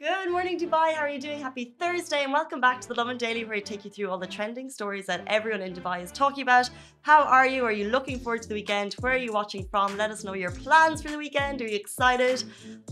Good morning, Dubai. How are you doing? Happy Thursday, and welcome back to the Lovin Daily, where I take you through all the trending stories that everyone in Dubai is talking about. How are you? Are you looking forward to the weekend? Where are you watching from? Let us know your plans for the weekend. Are you excited?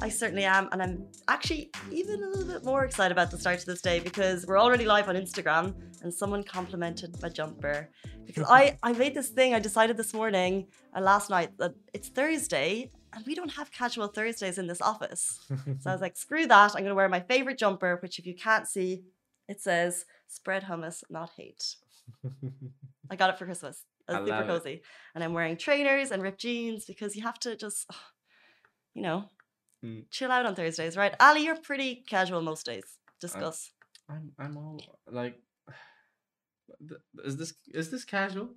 I certainly am, and I'm actually even a little bit more excited about the start of this day because we're already live on Instagram, and someone complimented my jumper because I I made this thing. I decided this morning, uh, last night, that it's Thursday and we don't have casual Thursdays in this office. so I was like, screw that. I'm going to wear my favorite jumper, which if you can't see, it says spread hummus, not hate. I got it for Christmas. It's super cozy. It. And I'm wearing trainers and ripped jeans because you have to just, you know, mm. chill out on Thursdays, right? Ali, you're pretty casual most days. Discuss. I'm, I'm, I'm all like, is this is this casual?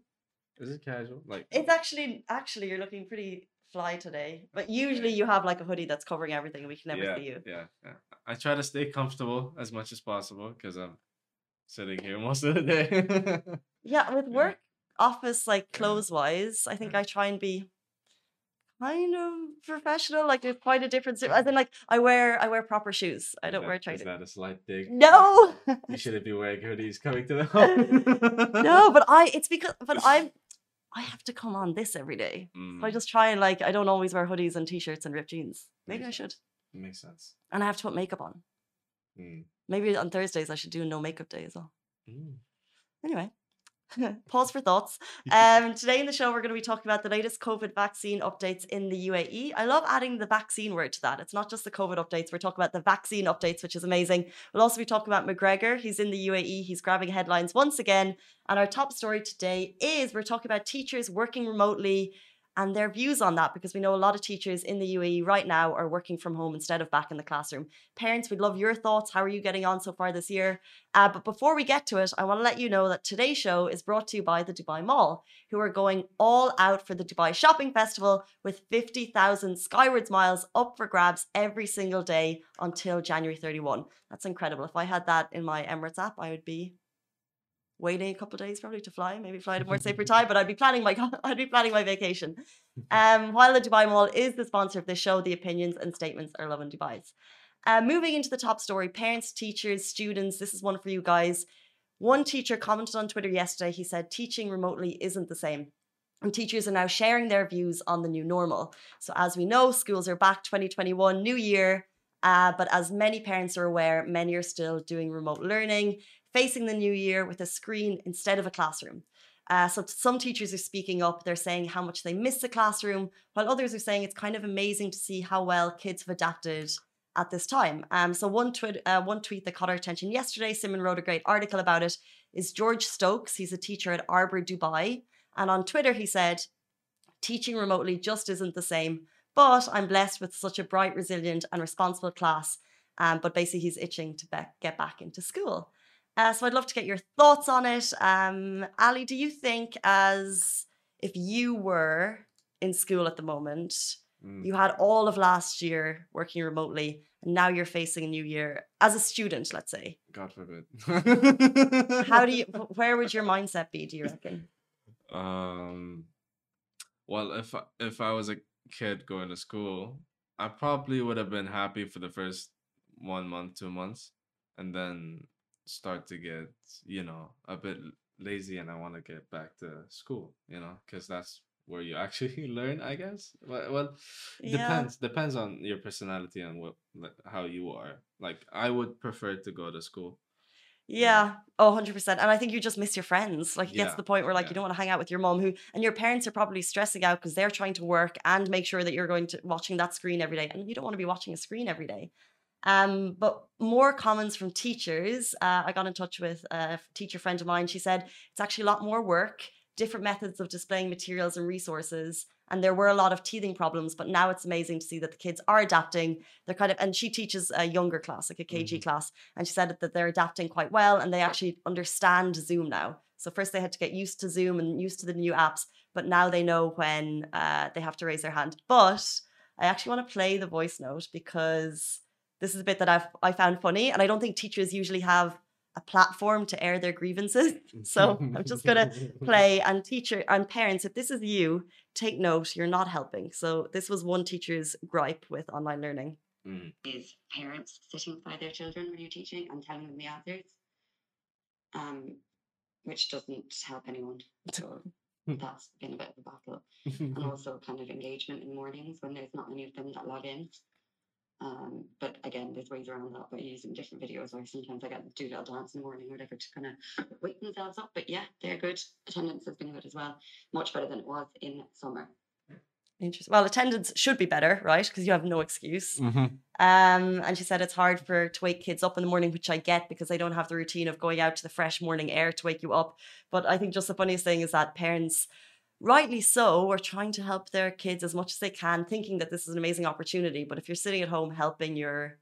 Is it casual? Like it's actually actually you're looking pretty fly today. But usually you have like a hoodie that's covering everything and we can never yeah, see you. Yeah, yeah. I try to stay comfortable as much as possible because I'm sitting here most of the day. yeah, with work yeah. office like clothes wise, I think I try and be kind of professional. Like there's quite a difference. As in like I wear I wear proper shoes. I don't that, wear trainers. Is that a slight dig? No. you shouldn't be wearing hoodies coming to the home. no, but I it's because but I'm I have to come on this every day. Mm. So I mm. just try and like I don't always wear hoodies and t-shirts and ripped jeans. Maybe makes I should. Makes sense. And I have to put makeup on. Mm. Maybe on Thursdays I should do no makeup day as well. Mm. Anyway, Pause for thoughts. Um, today in the show, we're going to be talking about the latest COVID vaccine updates in the UAE. I love adding the vaccine word to that. It's not just the COVID updates. We're talking about the vaccine updates, which is amazing. We'll also be talking about McGregor. He's in the UAE. He's grabbing headlines once again. And our top story today is we're talking about teachers working remotely and their views on that because we know a lot of teachers in the UAE right now are working from home instead of back in the classroom. Parents, we'd love your thoughts. How are you getting on so far this year? Uh, but before we get to it, I want to let you know that today's show is brought to you by the Dubai Mall, who are going all out for the Dubai Shopping Festival with 50,000 Skywards miles up for grabs every single day until January 31. That's incredible. If I had that in my Emirates app, I would be waiting a couple days probably to fly, maybe fly at a more safer time. But I'd be planning my I'd be planning my vacation. Um, while the Dubai Mall is the sponsor of this show, the opinions and statements are Lovin Dubai's. Uh, moving into the top story, parents, teachers, students. This is one for you guys. One teacher commented on Twitter yesterday. He said teaching remotely isn't the same. And teachers are now sharing their views on the new normal. So, as we know, schools are back 2021, new year. Uh, but as many parents are aware, many are still doing remote learning facing the new year with a screen instead of a classroom. Uh, so some teachers are speaking up. They're saying how much they miss the classroom, while others are saying it's kind of amazing to see how well kids have adapted at this time. Um, so one tweet, uh, one tweet that caught our attention yesterday, Simon wrote a great article about it. Is George Stokes? He's a teacher at Arbor Dubai, and on Twitter he said, "Teaching remotely just isn't the same." But I'm blessed with such a bright, resilient, and responsible class. Um, but basically, he's itching to be- get back into school. Uh, so I'd love to get your thoughts on it. Um, Ali, do you think, as if you were in school at the moment, mm. you had all of last year working remotely, and now you're facing a new year as a student, let's say? God forbid. How do you? Where would your mindset be? Do you reckon? Um. Well, if if I was a kid going to school, I probably would have been happy for the first one month, two months, and then start to get you know a bit lazy and i want to get back to school you know because that's where you actually learn i guess well, well yeah. depends depends on your personality and what how you are like i would prefer to go to school yeah. Oh, 100%. And I think you just miss your friends. Like, it gets to the point where, like, yeah. you don't want to hang out with your mom, who, and your parents are probably stressing out because they're trying to work and make sure that you're going to watching that screen every day. And you don't want to be watching a screen every day. Um, but more comments from teachers. Uh, I got in touch with a teacher friend of mine. She said it's actually a lot more work, different methods of displaying materials and resources. And there were a lot of teething problems, but now it's amazing to see that the kids are adapting. They're kind of, and she teaches a younger class, like a KG mm-hmm. class, and she said that they're adapting quite well and they actually understand Zoom now. So first they had to get used to Zoom and used to the new apps, but now they know when uh, they have to raise their hand. But I actually want to play the voice note because this is a bit that I've I found funny, and I don't think teachers usually have a platform to air their grievances. So I'm just gonna play and teacher and parents, if this is you, take note, you're not helping. So this was one teacher's gripe with online learning. Mm. Is parents sitting by their children when you're teaching and telling them the answers, um, which doesn't help anyone. So that's been a bit of a battle. and also kind of engagement in mornings when there's not many of them that log in. Um, but again, there's ways around that by using different videos, or sometimes I get them do little dance in the morning or whatever to kind of wake themselves up. But yeah, they're good. Attendance has been good as well, much better than it was in summer. Interesting. Well, attendance should be better, right? Because you have no excuse. Mm-hmm. Um, and she said it's hard for to wake kids up in the morning, which I get because they don't have the routine of going out to the fresh morning air to wake you up. But I think just the funniest thing is that parents rightly so, are trying to help their kids as much as they can, thinking that this is an amazing opportunity. But if you're sitting at home helping your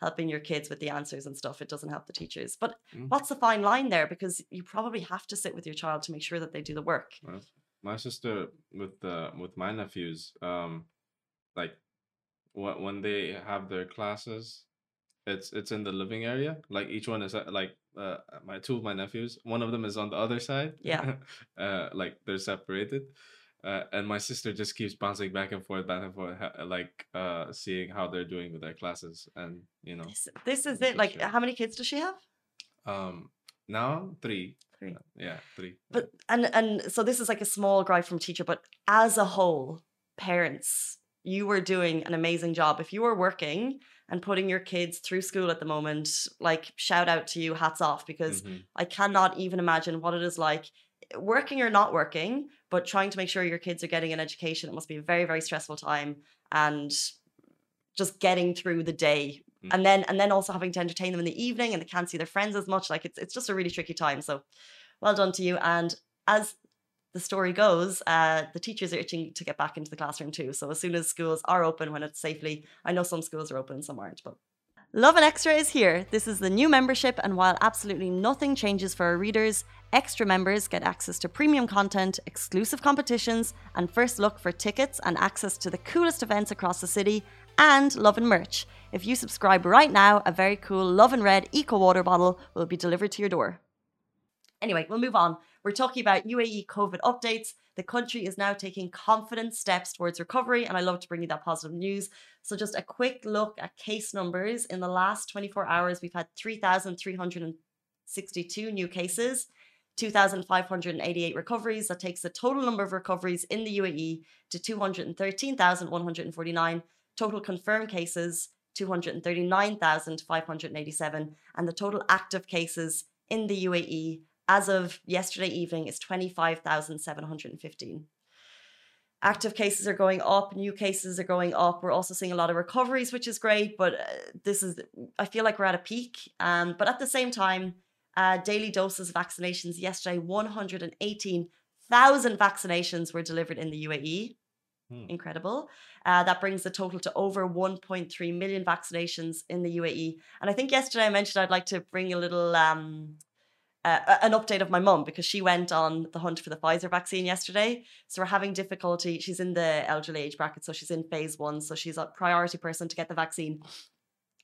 helping your kids with the answers and stuff, it doesn't help the teachers. But mm. what's the fine line there? Because you probably have to sit with your child to make sure that they do the work. Well, my sister with the with my nephews, um, like when when they have their classes, it's it's in the living area. Like each one is like uh, my two of my nephews. One of them is on the other side. Yeah. uh, like they're separated. Uh, and my sister just keeps bouncing back and forth, back and forth, like uh, seeing how they're doing with their classes, and you know. This, this is it. Like, how many kids does she have? Um, now three. Three. yeah, three. But and and so this is like a small gripe from teacher, but as a whole, parents, you were doing an amazing job. If you were working and putting your kids through school at the moment, like shout out to you, hats off, because mm-hmm. I cannot even imagine what it is like working or not working, but trying to make sure your kids are getting an education. It must be a very, very stressful time and just getting through the day. Mm-hmm. And then and then also having to entertain them in the evening and they can't see their friends as much. Like it's it's just a really tricky time. So well done to you. And as the story goes, uh, the teachers are itching to get back into the classroom too. So as soon as schools are open, when it's safely, I know some schools are open, some aren't, but. Lovin Extra is here. This is the new membership, and while absolutely nothing changes for our readers, extra members get access to premium content, exclusive competitions, and first look for tickets and access to the coolest events across the city, and Lovin merch. If you subscribe right now, a very cool Lovin Red Eco Water bottle will be delivered to your door. Anyway, we'll move on. We're talking about UAE COVID updates. The country is now taking confident steps towards recovery, and I love to bring you that positive news. So, just a quick look at case numbers. In the last 24 hours, we've had 3,362 new cases. 2,588 recoveries. That takes the total number of recoveries in the UAE to 213,149. Total confirmed cases, 239,587. And the total active cases in the UAE as of yesterday evening is 25,715. Active cases are going up, new cases are going up. We're also seeing a lot of recoveries, which is great, but uh, this is, I feel like we're at a peak. Um, but at the same time, uh, daily doses of vaccinations yesterday, 118,000 vaccinations were delivered in the UAE. Hmm. Incredible. Uh, that brings the total to over 1.3 million vaccinations in the UAE. And I think yesterday I mentioned I'd like to bring a little um, uh, an update of my mum because she went on the hunt for the Pfizer vaccine yesterday. So we're having difficulty. She's in the elderly age bracket, so she's in phase one. So she's a priority person to get the vaccine.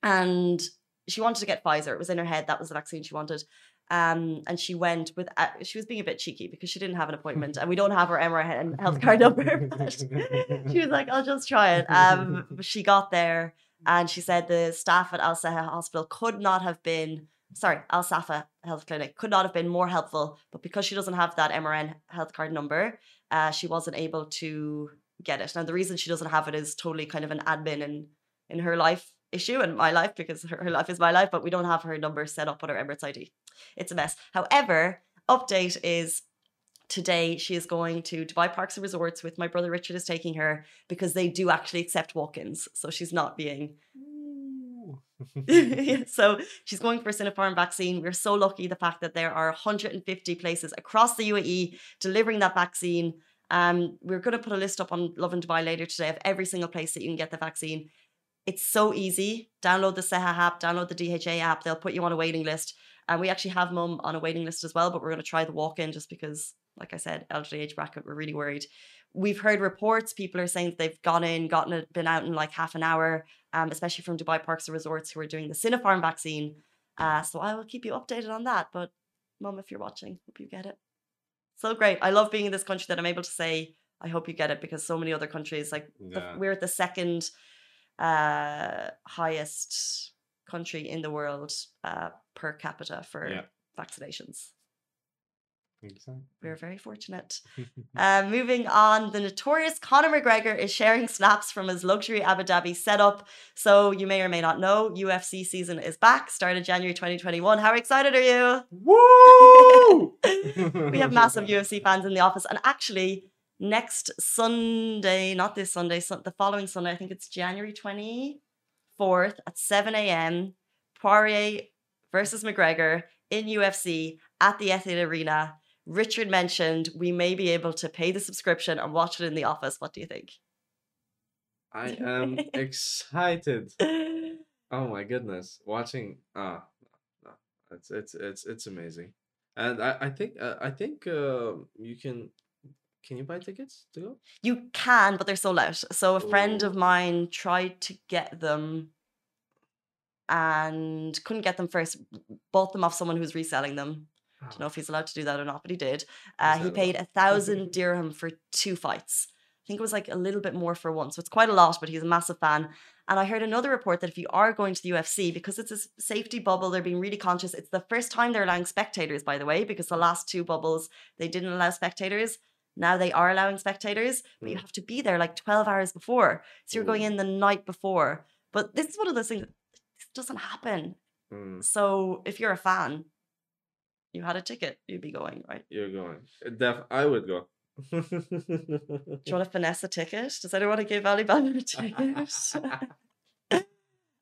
And she wanted to get Pfizer. It was in her head that was the vaccine she wanted. Um, and she went with, uh, she was being a bit cheeky because she didn't have an appointment and we don't have her MRN health card number. she was like, I'll just try it. Um, she got there and she said the staff at Al Hospital could not have been sorry, Al Safa Health Clinic could not have been more helpful, but because she doesn't have that MRN health card number, uh, she wasn't able to get it. Now the reason she doesn't have it is totally kind of an admin in in her life issue and my life because her, her life is my life, but we don't have her number set up on her Emirates ID. It's a mess. However, update is today she is going to Dubai Parks and Resorts with my brother Richard is taking her because they do actually accept walk-ins. So she's not being so she's going for a Sinopharm vaccine. We're so lucky the fact that there are 150 places across the UAE delivering that vaccine. Um, we're going to put a list up on Lovin Dubai later today of every single place that you can get the vaccine. It's so easy. Download the Seha app, download the DHA app. They'll put you on a waiting list. And we actually have mum on a waiting list as well, but we're going to try the walk in just because, like I said, elderly age bracket, we're really worried we've heard reports people are saying they've gone in gotten it been out in like half an hour um, especially from Dubai Parks and Resorts who are doing the Sinopharm vaccine. Uh, so I will keep you updated on that. But mom, if you're watching, hope you get it. So great. I love being in this country that I'm able to say, I hope you get it because so many other countries, like the, we're at the second uh, highest country in the world uh, per capita for Yeah. vaccinations. Exactly. We're very fortunate. Uh, moving on, the notorious Conor McGregor is sharing snaps from his luxury Abu Dhabi setup. So you may or may not know, UFC season is back, started January 2021. How excited are you? Woo! we have massive UFC fans in the office. And actually, next Sunday, not this Sunday, sun- the following Sunday, I think it's January 24th at 7 a.m., Poirier versus McGregor in UFC at the Etihad Arena. Richard mentioned we may be able to pay the subscription and watch it in the office. What do you think? I am excited. Oh my goodness, watching ah, no, no, it's it's it's it's amazing, and I I think uh, I think uh, you can can you buy tickets to go? You can, but they're sold out. So a friend of mine tried to get them and couldn't get them first. Bought them off someone who's reselling them. I don't know if he's allowed to do that or not, but he did. Uh, he paid a thousand dirham for two fights. I think it was like a little bit more for one, so it's quite a lot. But he's a massive fan. And I heard another report that if you are going to the UFC, because it's a safety bubble, they're being really conscious. It's the first time they're allowing spectators, by the way, because the last two bubbles they didn't allow spectators. Now they are allowing spectators, but you Mm. have to be there like 12 hours before. So you're going in the night before. But this is one of those things, this doesn't happen. Mm, So if you're a fan, you had a ticket, you'd be going, right? you're going. Uh, Def, I would go. Do you want to finesse a ticket? Does anyone want to give Alibaba a ticket?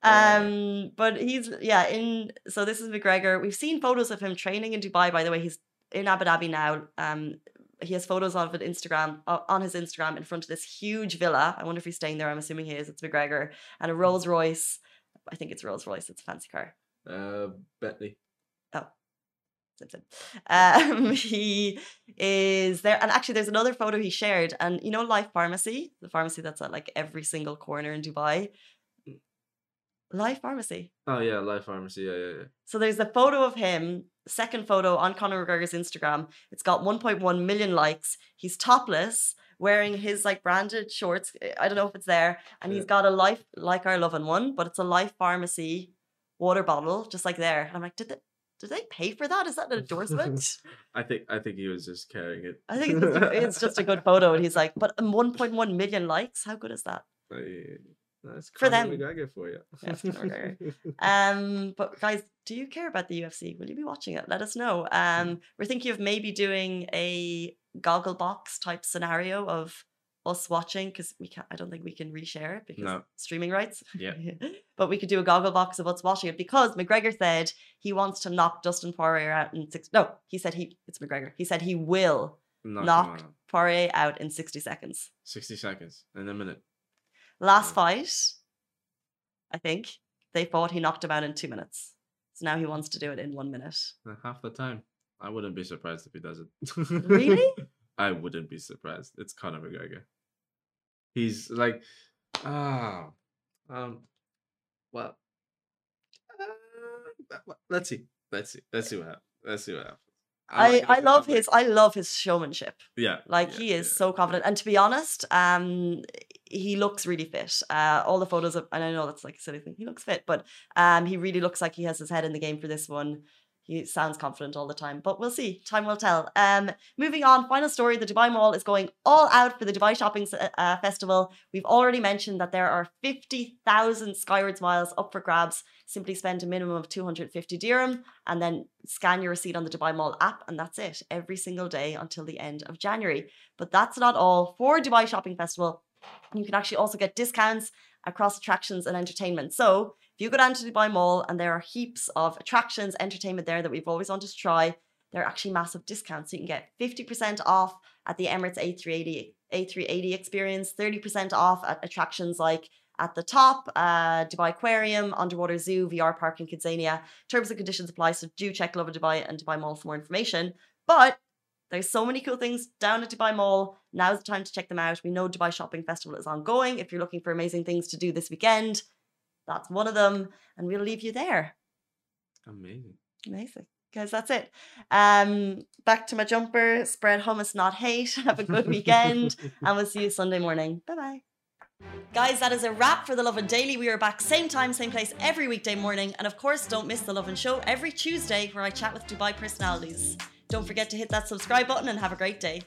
um, but he's yeah in. So this is McGregor. We've seen photos of him training in Dubai. By the way, he's in Abu Dhabi now. Um, he has photos of it Instagram uh, on his Instagram in front of this huge villa. I wonder if he's staying there. I'm assuming he is. It's McGregor and a Rolls Royce. I think it's Rolls Royce. It's a fancy car. uh, Bentley. Same. Um, he is there, and actually, there's another photo he shared. And you know, Life Pharmacy, the pharmacy that's at like every single corner in Dubai. Life Pharmacy. Oh yeah, Life Pharmacy. Yeah, yeah, yeah. So there's a photo of him, second photo on Conor McGregor's Instagram. It's got 1.1 million likes. He's topless, wearing his like branded shorts. I don't know if it's there, and he's got a life like our Lovin one, but it's a Life Pharmacy water bottle, just like there. And I'm like, did they did they pay for that? Is that an endorsement? I think I think he was just carrying it. I think it's just, a, it's just a good photo, and he's like, but um, 1.1 million likes. How good is that? That's For them. McGregor for you. Yeah, it's Conor Um, but guys, do you care about the UFC? Will you be watching it? Let us know. Um, we're thinking of maybe doing a goggle box type scenario of us watching because we can't. I don't think we can reshare it because No. streaming rights. Yeah. but we could do a goggle box of us watching it because McGregor said he wants to knock Dustin Poirier out in six. No, he said he. It's McGregor. He said he will Knock knock out. Poirier out in sixty seconds. 60 seconds in a minute. Last Yeah. fight, I think they fought. He knocked him out in two minutes. So now he wants to do it in one minute. Uh, Half the time. I wouldn't be surprised if he does it. Really? I wouldn't be surprised. It's Conor McGregor. He's like, ah, um, well, uh, let's see, let's see, let's see what happens. Let's see what happens. I, like I love his I love his showmanship. yeah, Like yeah, he is yeah. so confident. And to be honest, um he looks really fit. Uh all the photos of and I know that's like a silly thing. He looks fit, but um he really looks like he has his head in the game for this one. He sounds confident all the time, but we'll see. Time will tell. Um, moving on. Final story: the Dubai Mall is going all out for the Dubai Shopping uh, Festival. We've already mentioned that there are fifty thousand Skywards miles up for grabs. Simply spend a minimum of two hundred fifty dirham, and then scan your receipt on the Dubai Mall app, and that's it. Every single day until the end of January. But that's not all for Dubai Shopping Festival. You can actually also get discounts across attractions and entertainment. So if you go down to Dubai Mall and there are heaps of attractions, entertainment there that we've always wanted to try, there are actually massive discounts. So you can get 50% off at the Emirates A380, A380 experience, 30% off at attractions like at the top, uh, Dubai Aquarium, Underwater Zoo, VR Park in Kidzania. Terms and conditions apply, so do check Love Dubai and Dubai Mall for more information. But there's so many cool things down at Dubai Mall. Now's the time to check them out. We know Dubai Shopping Festival is ongoing. If you're looking for amazing things to do this weekend, That's one of them. And we'll leave you there. Amazing. Amazing. Guys, that's it. Um, back to my jumper. Spread hummus, not hate. Have a good weekend. and we'll see you Sunday morning. Bye bye. Guys, that is a wrap for The Lovin Daily. We are back same time, same place every weekday morning. And of course, don't miss The Lovin Show every Tuesday where I chat with Dubai personalities. Don't forget to hit that subscribe button and have a great day.